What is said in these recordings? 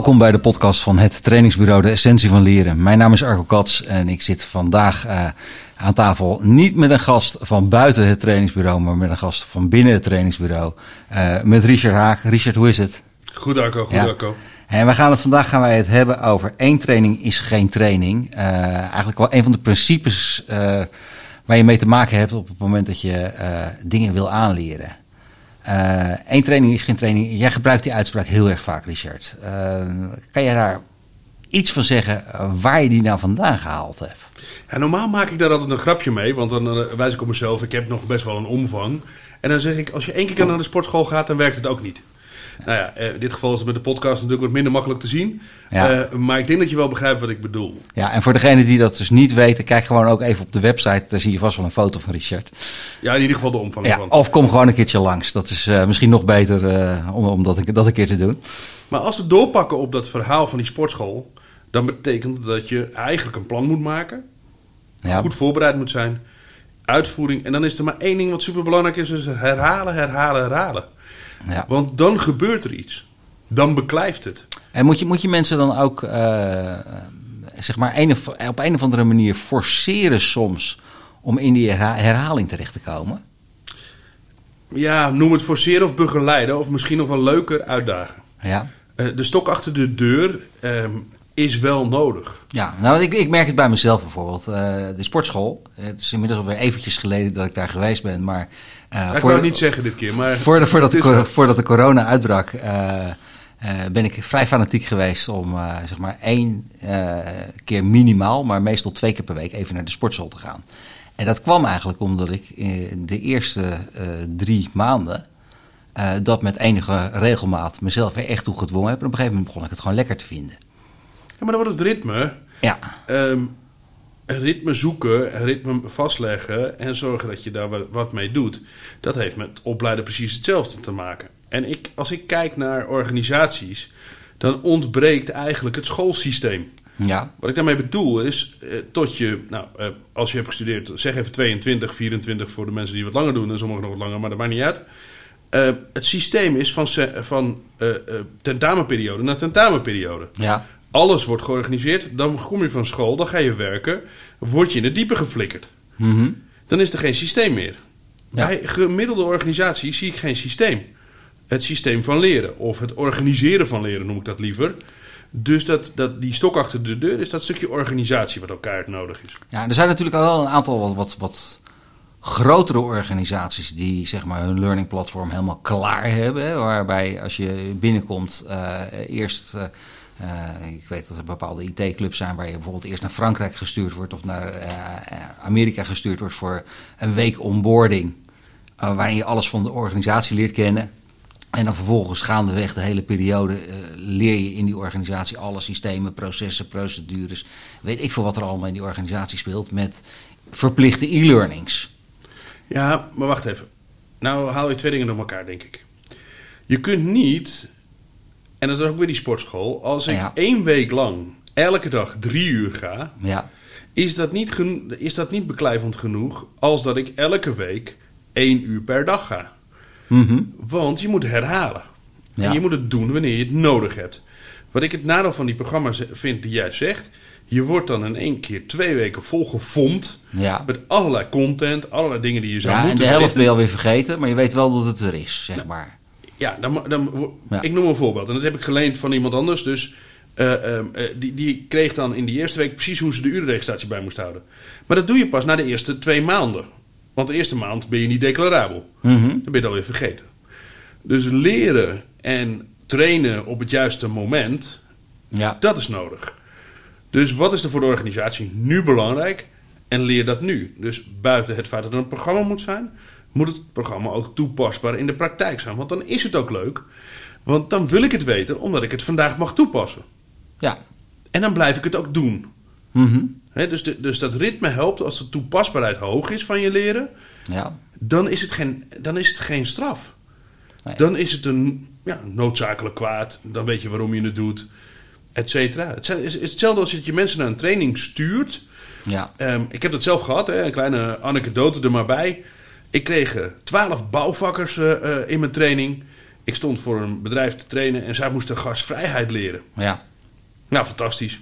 Welkom bij de podcast van het trainingsbureau De Essentie van Leren. Mijn naam is Arco Kats en ik zit vandaag uh, aan tafel niet met een gast van buiten het trainingsbureau, maar met een gast van binnen het trainingsbureau. Uh, met Richard Haak. Richard, hoe is het? Goed Arco, goed ja. Arco. En we gaan het vandaag gaan wij het hebben over één training is geen training. Uh, eigenlijk wel een van de principes waar je mee te maken hebt op het moment dat je dingen wil aanleren. Eén uh, training is geen training. Jij gebruikt die uitspraak heel erg vaak, Richard. Uh, kan jij daar iets van zeggen waar je die nou vandaan gehaald hebt? Ja, normaal maak ik daar altijd een grapje mee, want dan wijs ik op mezelf. Ik heb nog best wel een omvang. En dan zeg ik, als je één keer naar de sportschool gaat, dan werkt het ook niet. Nou ja, in dit geval is het met de podcast natuurlijk wat minder makkelijk te zien. Ja. Uh, maar ik denk dat je wel begrijpt wat ik bedoel. Ja, en voor degenen die dat dus niet weten, kijk gewoon ook even op de website. Daar zie je vast wel een foto van Richard. Ja, in ieder geval de omvang. Ja, of kom gewoon een keertje langs. Dat is uh, misschien nog beter uh, om, om dat, dat een keer te doen. Maar als we doorpakken op dat verhaal van die sportschool, dan betekent dat je eigenlijk een plan moet maken. Ja. Goed voorbereid moet zijn. Uitvoering. En dan is er maar één ding wat super belangrijk is: is herhalen, herhalen, herhalen. Ja. Want dan gebeurt er iets. Dan beklijft het. En moet je, moet je mensen dan ook, uh, zeg maar, een of, op een of andere manier forceren soms om in die herhaling terecht te komen? Ja, noem het forceren of begeleiden, of misschien nog wel leuker uitdagen. Ja. Uh, de stok achter de deur uh, is wel nodig. Ja, nou, ik, ik merk het bij mezelf bijvoorbeeld. Uh, de sportschool, het is inmiddels alweer eventjes geleden dat ik daar geweest ben, maar uh, ik wou het niet zeggen dit keer, maar... Voordat, voordat, de, voordat de corona uitbrak, uh, ben ik vrij fanatiek geweest om zeg maar één keer minimaal, maar meestal twee keer per week even naar de sportschool te gaan. En dat kwam eigenlijk omdat ik in de eerste drie maanden dat met enige regelmaat mezelf er echt toe gedwongen heb. En op een gegeven moment begon ik het gewoon lekker te vinden. Ja, maar dan wordt het ritme. Ja. Um, ritme zoeken, ritme vastleggen en zorgen dat je daar wat mee doet. Dat heeft met opleiden precies hetzelfde te maken. En ik, als ik kijk naar organisaties, dan ontbreekt eigenlijk het schoolsysteem. Ja. Wat ik daarmee bedoel is, eh, tot je, nou, eh, als je hebt gestudeerd, zeg even 22, 24 voor de mensen die wat langer doen en sommigen nog wat langer, maar dat maakt niet uit. Uh, het systeem is van, van uh, uh, tentamenperiode naar tentamenperiode. Ja alles wordt georganiseerd. Dan kom je van school, dan ga je werken. Word je in het diepe geflikkerd. Mm -hmm. Dan is er geen systeem meer. Ja. Bij gemiddelde organisaties zie ik geen systeem. Het systeem van leren. Of het organiseren van leren noem ik dat liever. Dus dat, dat, die stok achter de deur is dat stukje organisatie wat elkaar nodig is. Ja, er zijn natuurlijk al wel een aantal wat, wat, wat grotere organisaties die zeg maar hun learning platform helemaal klaar hebben. Waarbij als je binnenkomt uh, eerst... Uh, uh, ik weet dat er bepaalde IT-clubs zijn waar je bijvoorbeeld eerst naar Frankrijk gestuurd wordt of naar uh, Amerika gestuurd wordt voor een week onboarding. Uh, waarin je alles van de organisatie leert kennen. En dan vervolgens gaandeweg de hele periode leer je in die organisatie alle systemen, processen, procedures. Weet ik veel wat er allemaal in die organisatie speelt met verplichte e-learnings. Ja, maar wacht even. Nou haal je twee dingen door elkaar, denk ik. Je kunt niet en dat is ook weer die sportschool. Als ik ja. één week lang elke dag drie uur ga, ja. is, dat niet is dat niet beklijvend genoeg als dat ik elke week één uur per dag ga. Mm -hmm. Want je moet herhalen. Ja. En je moet het doen wanneer je het nodig hebt. Wat ik het nadeel van die programma's vind die jij zegt. Je wordt dan in één keer twee weken volgefomd. Ja. Met allerlei content, allerlei dingen die je zou ja, moeten en de helft ben je alweer vergeten, maar je weet wel dat het er is, zeg nou, maar. Ja, dan, dan, ja. ik noem een voorbeeld. En dat heb ik geleend van iemand anders. Dus uh, uh, die, die kreeg dan in die eerste week precies hoe ze de urenregistratie bij moest houden. Maar dat doe je pas na de eerste twee maanden. Want de eerste maand ben je niet declarabel. Mm -hmm. Dan ben je het alweer vergeten. Dus leren en trainen op het juiste moment, ja. dat is nodig. Dus wat is er voor de organisatie nu belangrijk? En leer dat nu. Dus buiten het feit dat er een programma moet zijn, moet het programma ook toepasbaar in de praktijk zijn. Want dan is het ook leuk. Want dan wil ik het weten, omdat ik het vandaag mag toepassen. Ja. En dan blijf ik het ook doen. Mm -hmm. He, dus, de, dus dat ritme helpt als de toepasbaarheid hoog is van je leren. Ja. Dan is het geen, dan is het geen straf. Nee. Dan is het een ja, noodzakelijk kwaad. Dan weet je waarom je het doet. Et cetera. Het is hetzelfde als dat je mensen naar een training stuurt. Ja. Um, ik heb dat zelf gehad. Hè, een kleine anekdote er maar bij. Ik kreeg twaalf bouwvakkers uh, uh, in mijn training. Ik stond voor een bedrijf te trainen en zij moesten gastvrijheid leren. Ja. Nou, fantastisch.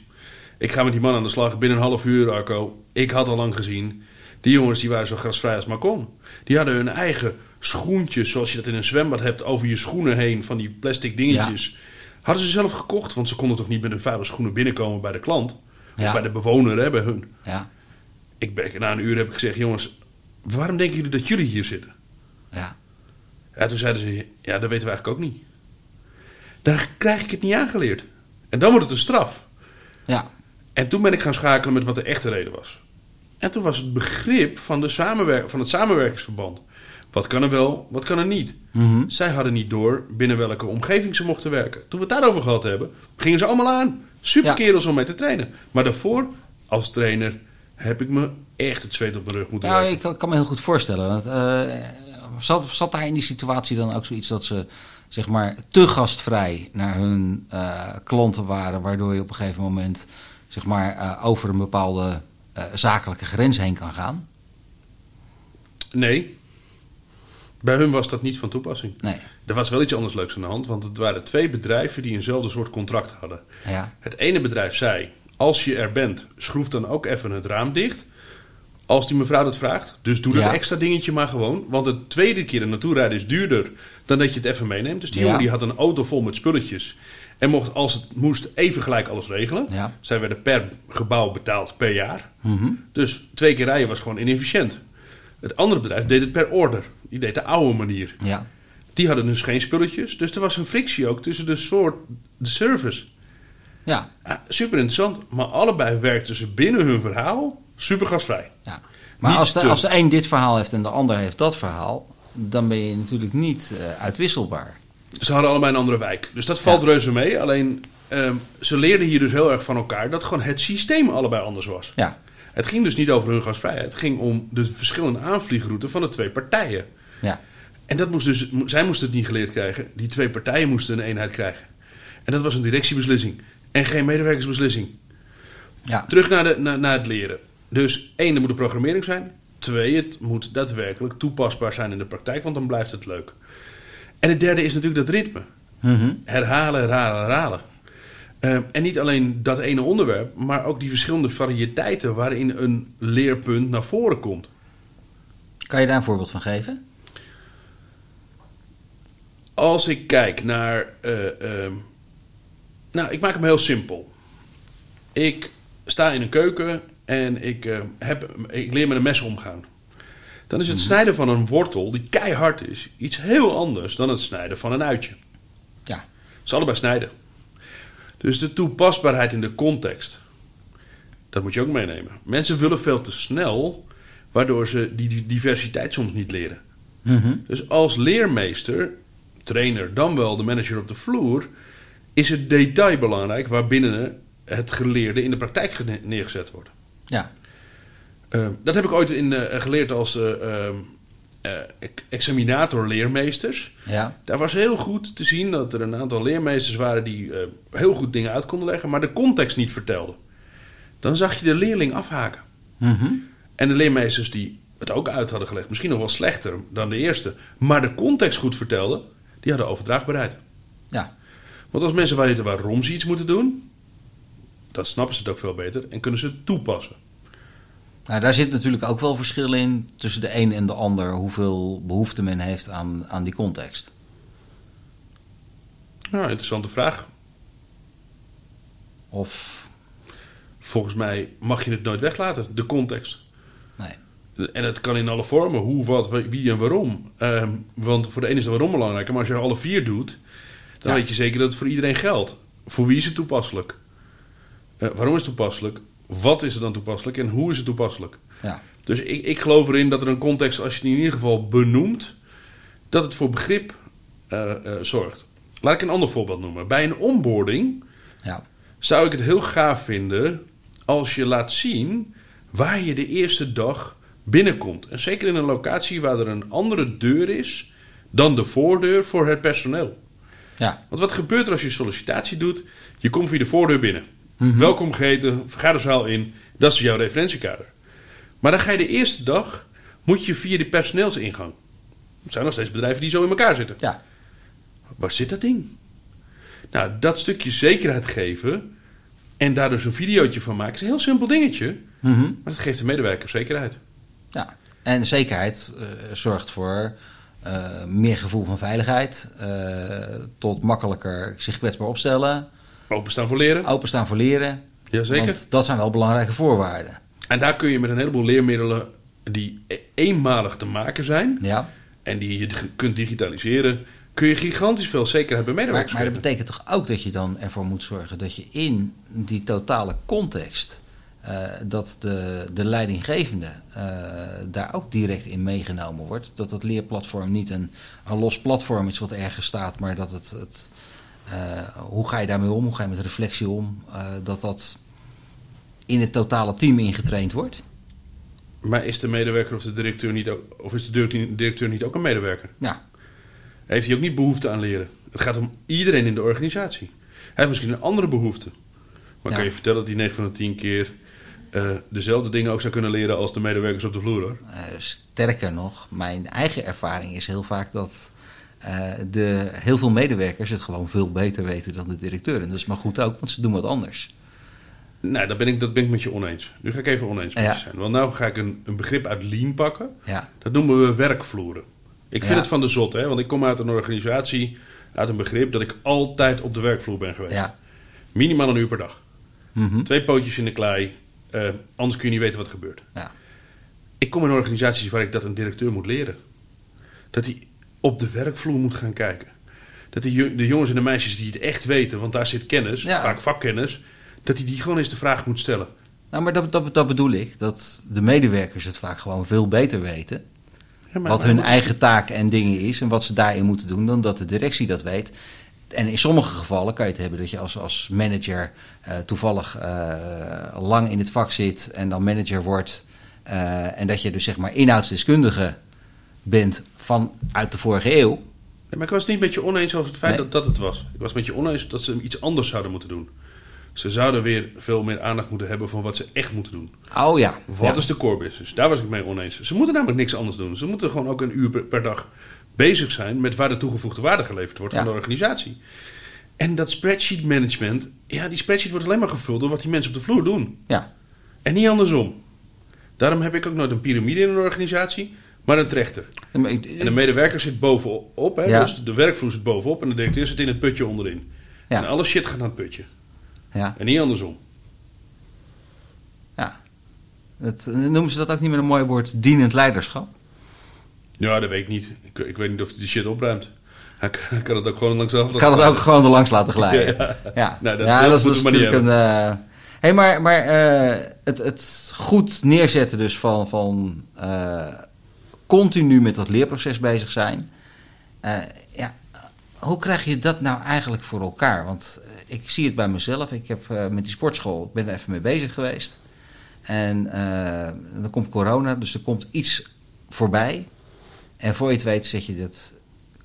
Ik ga met die man aan de slag binnen een half uur, Arco. Ik had al lang gezien. Die jongens die waren zo gasvrij als maar kon. Die hadden hun eigen schoentjes, zoals je dat in een zwembad hebt, over je schoenen heen, van die plastic dingetjes. Hadden ze zelf gekocht, want ze konden toch niet met hun vuile schoenen binnenkomen bij de klant. Of bij de bewoner, hè, bij hun. Ja. Ik ben, na een uur heb ik gezegd, jongens, waarom denken jullie dat jullie hier zitten? Ja. Ja, toen zeiden ze, ja, dat weten we eigenlijk ook niet. Daar krijg ik het niet aangeleerd. En dan wordt het een straf. Ja. En toen ben ik gaan schakelen met wat de echte reden was. En toen was het begrip van, de samenwer van het samenwerkingsverband. Wat kan er wel, wat kan er niet? Mhm. Zij hadden niet door binnen welke omgeving ze mochten werken. Toen we het daarover gehad hebben, gingen ze allemaal aan. Super kerels om mee te trainen. Maar daarvoor, als trainer, heb ik me echt het zweet op de rug moeten werken. ik kan me heel goed voorstellen. Want, eh, zat, zat daar in die situatie dan ook zoiets dat ze zeg maar te gastvrij naar hun eh, klanten waren, waardoor je op een gegeven moment zeg maar eh, over een bepaalde zakelijke grens heen kan gaan? Nee. Bij hun was dat niet van toepassing. Nee. Er was wel iets anders leuks aan de hand, want het waren twee bedrijven die eenzelfde soort contract hadden. Ja. Het ene bedrijf zei: Als je er bent, schroef dan ook even het raam dicht. Als die mevrouw dat vraagt. Dus doe dat Ja. extra dingetje maar gewoon. Want de tweede keer er naartoe rijden is duurder dan dat je het even meeneemt. Dus die Ja. jongen die had een auto vol met spulletjes. En mocht, als het moest, even gelijk alles regelen. Ja. Zij werden per gebouw betaald per jaar. Mhm. Dus twee keer rijden was gewoon inefficiënt. Het andere bedrijf deed het per order. Die deed de oude manier. Ja. Die hadden dus geen spulletjes. Dus er was een frictie ook tussen de soort, de service. Ja. Ja, super interessant. Maar allebei werkten ze binnen hun verhaal super gastvrij. ja. Maar Niet als de, te. als de een dit verhaal heeft en de ander heeft dat verhaal, dan ben je natuurlijk niet eh, uitwisselbaar. Ze hadden allebei een andere wijk. Dus dat valt Ja. reuze mee. Alleen ehm, ze leerden hier dus heel erg van elkaar dat gewoon het systeem allebei anders was. Ja. Het ging dus niet over hun gastvrijheid. Het ging om de verschillende aanvliegroutes van de twee partijen. Ja. En dat moest dus, zij moesten het niet geleerd krijgen. Die twee partijen moesten een eenheid krijgen. En dat was een directiebeslissing. En geen medewerkersbeslissing. Ja. Terug naar, de, naar, naar het leren. Dus één, er moet een programmering zijn. Twee, het moet daadwerkelijk toepasbaar zijn in de praktijk, want dan blijft het leuk. En het derde is natuurlijk dat ritme. Mhm. Herhalen, herhalen, herhalen. Eh, en niet alleen dat ene onderwerp, maar ook die verschillende variëteiten waarin een leerpunt naar voren komt. Kan je daar een voorbeeld van geven? Als ik kijk naar. eh, ehm, nou, ik maak hem heel simpel. Ik sta in een keuken en ik, eh, heb, ik leer met een mes omgaan. Dan is het snijden van een wortel, die keihard is, iets heel anders dan het snijden van een uitje. Ja. Het is allebei snijden. Dus de toepasbaarheid in de context, dat moet je ook meenemen. Mensen willen veel te snel, waardoor ze die die diversiteit soms niet leren. Mhm. Dus als leermeester, trainer, dan wel de manager op de vloer, is het detail belangrijk waarbinnen het geleerde in de praktijk neergezet wordt. Ja. Eh, dat heb ik ooit in, eh, geleerd als eh, ehm, eh, ex- examinator-leermeesters. Ja. Daar was heel goed te zien dat er een aantal leermeesters waren die heel goed dingen uit konden leggen, maar de context niet vertelden. Dan zag je de leerling afhaken. Mhm. En de leermeesters die het ook uit hadden gelegd, misschien nog wel slechter dan de eerste, maar de context goed vertelden, die hadden overdraagbaarheid. Ja. Want als mensen weten waarom ze iets moeten doen, dan snappen ze het ook veel beter en kunnen ze het toepassen. Nou, daar zit natuurlijk ook wel verschil in tussen de een en de ander, hoeveel behoefte men heeft aan, aan die context. Nou, interessante vraag. Of, Volgens mij mag je het nooit weglaten, de context. nee. En het kan in alle vormen, hoe, wat, wie en waarom. Ehm, want voor de ene is de waarom belangrijker, maar als je alle vier doet, dan weet je zeker dat het voor iedereen geldt. Voor wie is het toepasselijk? Eh, waarom is het toepasselijk? Wat is er dan toepasselijk en hoe is het toepasselijk? Ja. Dus ik, ik geloof erin dat er een context, als je die in ieder geval benoemt, dat het voor begrip eh, eh, zorgt. Laat ik een ander voorbeeld noemen. Bij een onboarding Ja. zou ik het heel gaaf vinden als je laat zien waar je de eerste dag binnenkomt. En zeker in een locatie waar er een andere deur is dan de voordeur voor het personeel. Ja. Want wat gebeurt er als je sollicitatie doet? Je komt via de voordeur binnen. Mhm. Welkom geheten, vergaderzaal in. Dat is jouw referentiekader. Maar dan ga je de eerste dag, moet je via de personeelsingang. Er zijn nog steeds bedrijven die zo in elkaar zitten. Ja. waar zit dat ding? Nou, dat stukje zekerheid geven en daar dus een videootje van maken, is een heel simpel dingetje. Mhm. Maar dat geeft de medewerker zekerheid. Ja, en zekerheid eh, zorgt voor eh, meer gevoel van veiligheid, eh, tot makkelijker zich kwetsbaar opstellen, Openstaan voor leren. openstaan voor leren. Jazeker. Want dat zijn wel belangrijke voorwaarden. En daar kun je met een heleboel leermiddelen die eenmalig te maken zijn Ja. en die je kunt digitaliseren, kun je gigantisch veel zekerheid bij Maar, medewerkers maar dat geven. betekent toch ook dat je dan ervoor moet zorgen dat je in die totale context, eh, dat de, de leidinggevende eh, daar ook direct in meegenomen wordt. Dat dat leerplatform niet een, een los platform is wat ergens staat, maar dat het, het eh, hoe ga je daarmee om, hoe ga je met reflectie om, dat dat in het totale team ingetraind wordt. Maar is de medewerker of de directeur niet ook, of is de directeur- niet ook een medewerker? Ja, Heeft hij ook niet behoefte aan leren? Het gaat om iedereen in de organisatie. Hij heeft misschien een andere behoefte. Maar Ja. kan je vertellen dat hij 9 van de 10 keer eh, dezelfde dingen ook zou kunnen leren als de medewerkers op de vloer hoor? Eh, sterker nog, mijn eigen ervaring is heel vaak dat eh, de, heel veel medewerkers het gewoon veel beter weten dan de directeur. En dat is maar goed ook, want ze doen wat anders. Nou, dat ben ik, dat ben ik met je oneens. Nu ga ik even oneens met Ja. je zijn. Want nou ga ik een, een begrip uit Lean pakken. Ja, Dat noemen we werkvloeren. Ik vind Ja. het van de zot, hè? want ik kom uit een organisatie, uit een begrip dat ik altijd op de werkvloer ben geweest. ja. Minimaal een uur per dag. Mhm. Twee pootjes in de klei, eh, anders kun je niet weten wat er gebeurt. ja. Ik kom in organisaties waar ik dat een directeur moet leren. Dat hij op de werkvloer moet gaan kijken. Dat die, de jongens en de meisjes die het echt weten, want daar zit kennis, Ja. vaak vakkennis, dat hij die gewoon eens de vraag moet stellen. Nou, maar dat, dat, dat bedoel ik, dat de medewerkers het vaak gewoon veel beter weten. Ja, maar- wat maar hun eigen taak en dingen is en wat ze daarin moeten doen, dan dat de directie dat weet. En in sommige gevallen kan je het hebben dat je als, als manager eh, toevallig eh, lang in het vak zit en dan manager wordt. eh, en dat je dus zeg maar inhoudsdeskundige bent vanuit de vorige eeuw. Maar ik was het niet met je oneens over het feit Nee. dat dat het was. Ik was met je oneens dat ze iets anders zouden moeten doen. Ze zouden weer veel meer aandacht moeten hebben van wat ze echt moeten doen. Oh ja. Wat ja. is de core business? Daar was ik mee oneens. Ze moeten namelijk niks anders doen. Ze moeten gewoon ook een uur per, per dag bezig zijn met waar de toegevoegde waarde geleverd wordt Ja. van de organisatie. En dat spreadsheet management, ja, die spreadsheet wordt alleen maar gevuld door wat die mensen op de vloer doen. Ja, En niet andersom. Daarom heb ik ook nooit een piramide in een organisatie, maar een trechter. Ik- En de medewerker zit bovenop, hè, Ja. dus de werkvloer zit bovenop en de directeur zit in het putje onderin. Ja. En alle shit gaat naar het putje. ja, En niet andersom. ja. Het, noemen ze dat ook niet met een mooi woord dienend leiderschap? Ja, dat weet ik niet. Ik, ik weet niet of hij die shit opruimt. Hij kan, kan het ook gewoon langs af. Ik kan het ook gewoon er langs laten glijden. Ja, Ja, ja. Nou, dat- ja, dat dat, is natuurlijk een. eh hey, maar maar eh, het, het goed neerzetten dus van, van eh, continu met dat leerproces bezig zijn. Ja, hoe krijg je dat nou eigenlijk voor elkaar? Want ik zie het bij mezelf. Ik heb met die sportschool, ik ben er even mee bezig geweest. En dan komt corona, dus er komt iets voorbij. En voor je het weet zet je dat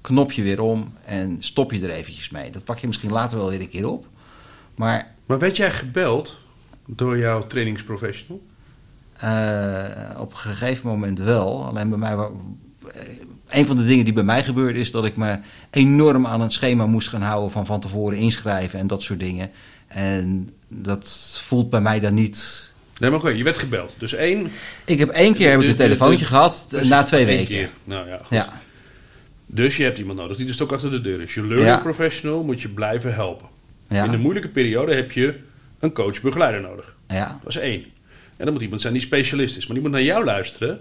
knopje weer om en stop je er eventjes mee. Dat pak je misschien later wel weer een keer op. Maar Maar werd jij gebeld door jouw trainingsprofessional? eh, op een gegeven moment wel. Alleen bij mij... eh, Een van de dingen die bij mij gebeurde is dat ik me enorm aan het schema moest gaan houden van van tevoren inschrijven en dat soort dingen. En dat voelt bij mij dan niet. Nee, maar oké, je werd gebeld. Dus één... Ik heb één keer heb ik een telefoontje gehad dus na twee weken. keer. Nou ja, goed. Ja, Dus je hebt iemand nodig die de stok achter de deur is. Je learning Ja. professional moet je blijven helpen. ja, In de moeilijke periode heb je een coach-begeleider nodig. ja, Dat is één. En dan moet iemand zijn die specialist is. Maar die moet naar jou luisteren.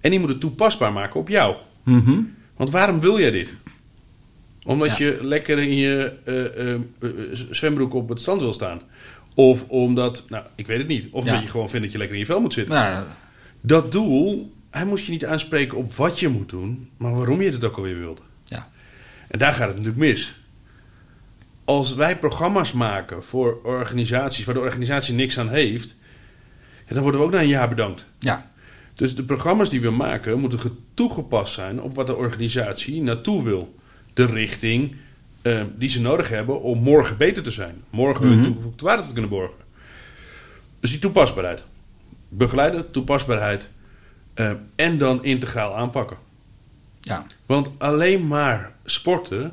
En die moet het toepasbaar maken op jou. Mhm. Want waarom wil jij dit? Omdat Ja. je lekker in je eh, eh, zwembroek op het strand wil staan. Of omdat, nou, ik weet het niet. Of Ja. omdat je gewoon vindt dat je lekker in je vel moet zitten. Nou, Dat doel, hij moet je niet aanspreken op wat je moet doen, maar waarom je het ook alweer wilde. ja, En daar gaat het natuurlijk mis. Als wij programma's maken voor organisaties waar de organisatie niks aan heeft, ja, dan worden we ook na een jaar bedankt. ja, Dus de programma's die we maken moeten ge- toegepast zijn op wat de organisatie naartoe wil. De richting eh, die ze nodig hebben om morgen beter te zijn. Morgen hun Mhm. toegevoegde waarde te kunnen borgen. Dus die toepasbaarheid. Begeleiden, toepasbaarheid eh, en dan integraal aanpakken. ja, Want alleen maar sporten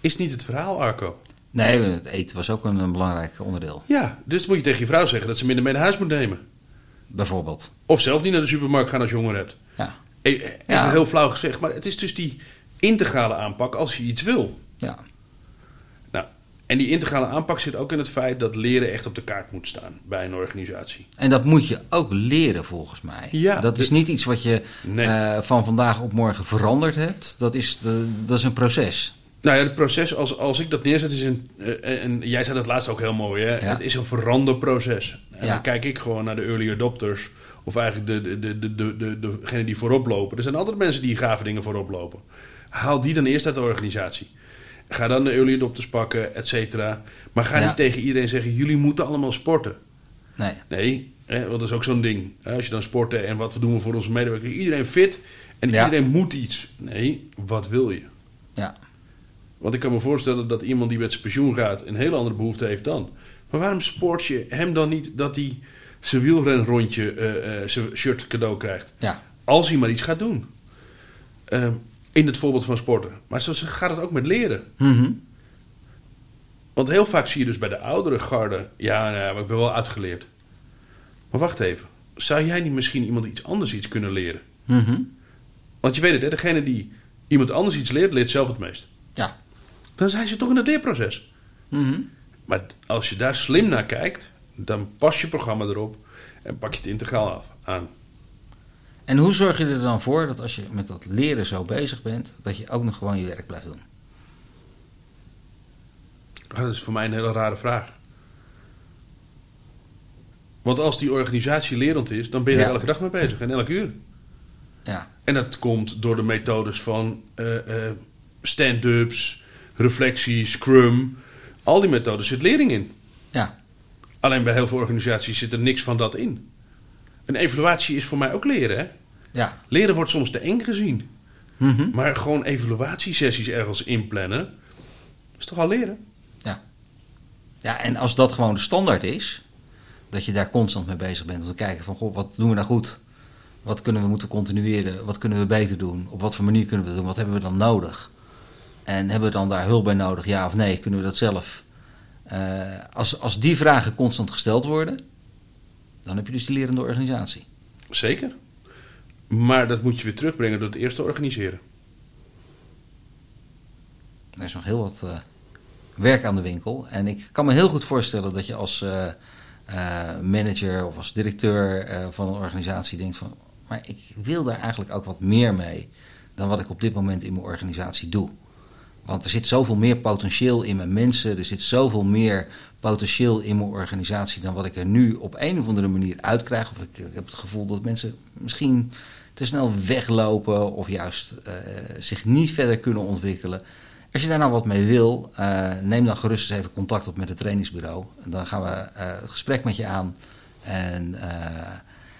is niet het verhaal, Arco. Nee, het eten was ook een, een, belangrijk onderdeel. Ja, dus moet je tegen je vrouw zeggen dat ze minder mee naar huis moet nemen. Bijvoorbeeld. Of zelf niet naar de supermarkt gaan als je honger hebt. Ja. E, even ja. heel flauw gezegd, maar het is dus die integrale aanpak als je iets wil. Ja. En die integrale aanpak zit ook in het feit dat leren echt op de kaart moet staan bij een organisatie. En dat moet je ook leren volgens mij. Ja, dat is niet iets wat je Nee. eh, van vandaag op morgen veranderd hebt. Dat is, de, dat is een proces. Nou ja, het proces, als, als ik dat neerzet, is een. eh, en jij zei dat laatst ook heel mooi, hè? Ja. Het is een veranderproces. En Ja. dan kijk ik gewoon naar de early adopters, of eigenlijk de, de, de, de, de, de, degene die voorop lopen. Er zijn altijd mensen die gave dingen voorop lopen. Haal die dan eerst uit de organisatie. Ga dan de early adopters pakken, et cetera. Maar ga Ja. niet tegen iedereen zeggen: jullie moeten allemaal sporten. Nee. Nee, hè, want dat is ook zo'n ding. Als je dan sporten en wat doen we voor onze medewerkers? Iedereen fit en Ja. iedereen moet iets. Nee, wat wil je? Ja. Want ik kan me voorstellen dat iemand die met zijn pensioen gaat een hele andere behoefte heeft dan. Maar waarom sport je hem dan niet dat hij zijn wielrenrondje, eh, zijn shirt cadeau krijgt? Ja. Als hij maar iets gaat doen. Ehm, in het voorbeeld van sporten. Maar zo gaat het ook met leren. Mhm. Want heel vaak zie je dus bij de oudere garde... Ja, nou ja, maar ik ben wel uitgeleerd. Maar wacht even. Zou jij niet misschien iemand iets anders iets kunnen leren? Mhm. Want je weet het, hè, degene die iemand anders iets leert, leert zelf het meest. Ja. Dan zijn ze toch in het leerproces. Mhm. Maar als je daar slim naar kijkt, dan pas je programma erop en pak je het integraal af aan. En hoe zorg je er dan voor dat als je met dat leren zo bezig bent, dat je ook nog gewoon je werk blijft doen? Ah, Dat is voor mij een hele rare vraag. Want als die organisatie lerend is, dan ben je Ja. er elke dag mee bezig en elk uur. Ja. En dat komt door de methodes van eh, eh, stand-ups, reflectie, scrum. Al die methodes zit lering in. Ja. Alleen bij heel veel organisaties zit er niks van dat in. Een evaluatie is voor mij ook leren. Hè? Ja. Leren wordt soms te eng gezien. Mhm. Maar gewoon evaluatiesessies ergens inplannen, is toch al leren? Ja, en als dat gewoon de standaard is, dat je daar constant mee bezig bent om te kijken van, goh, wat doen we nou goed? Wat kunnen we moeten continueren? Wat kunnen we beter doen? Op wat voor manier kunnen we dat doen? Wat hebben we dan nodig? En hebben we dan daar hulp bij nodig? Ja of nee? Kunnen we dat zelf? Eh, als, als die vragen constant gesteld worden, dan heb je dus die lerende organisatie. Zeker. Maar dat moet je weer terugbrengen door het eerst te organiseren. Er is nog heel wat eh, werk aan de winkel. En ik kan me heel goed voorstellen dat je als eh, eh, manager of als directeur van een organisatie denkt van... maar ik wil daar eigenlijk ook wat meer mee dan wat ik op dit moment in mijn organisatie doe. Want er zit zoveel meer potentieel in mijn mensen, er zit zoveel meer potentieel in mijn organisatie dan wat ik er nu op een of andere manier uitkrijg. Of ik, heb het gevoel dat mensen misschien te snel weglopen of juist eh, zich niet verder kunnen ontwikkelen. Als je daar nou wat mee wil, eh, neem dan gerust eens even contact op met het trainingsbureau. Dan gaan we eh, het gesprek met je aan. En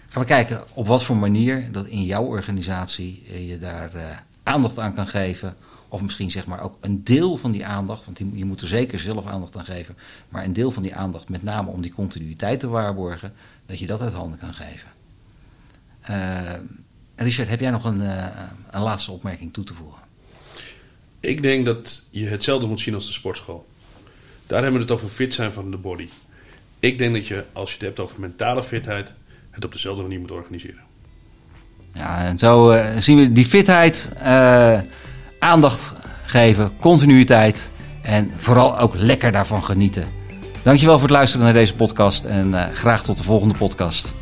gaan we kijken op wat voor manier dat in jouw organisatie je daar aandacht aan kan geven. Of misschien zeg maar ook een deel van die aandacht, want je moet er zeker zelf aandacht aan geven. Maar een deel van die aandacht, met name om die continuïteit te waarborgen, dat je dat uit handen kan geven. Eh, Richard, heb jij nog een, eh, een laatste opmerking toe te voegen? Ik denk dat je hetzelfde moet zien als de sportschool. Daar hebben we het over fit zijn van de body. Ik denk dat je, als je het hebt over mentale fitheid, het op dezelfde manier moet organiseren. Ja, en zo eh, zien we die fitheid, aandacht geven, continuïteit en vooral ook lekker daarvan genieten. Dankjewel voor het luisteren naar deze podcast en eh, graag tot de volgende podcast.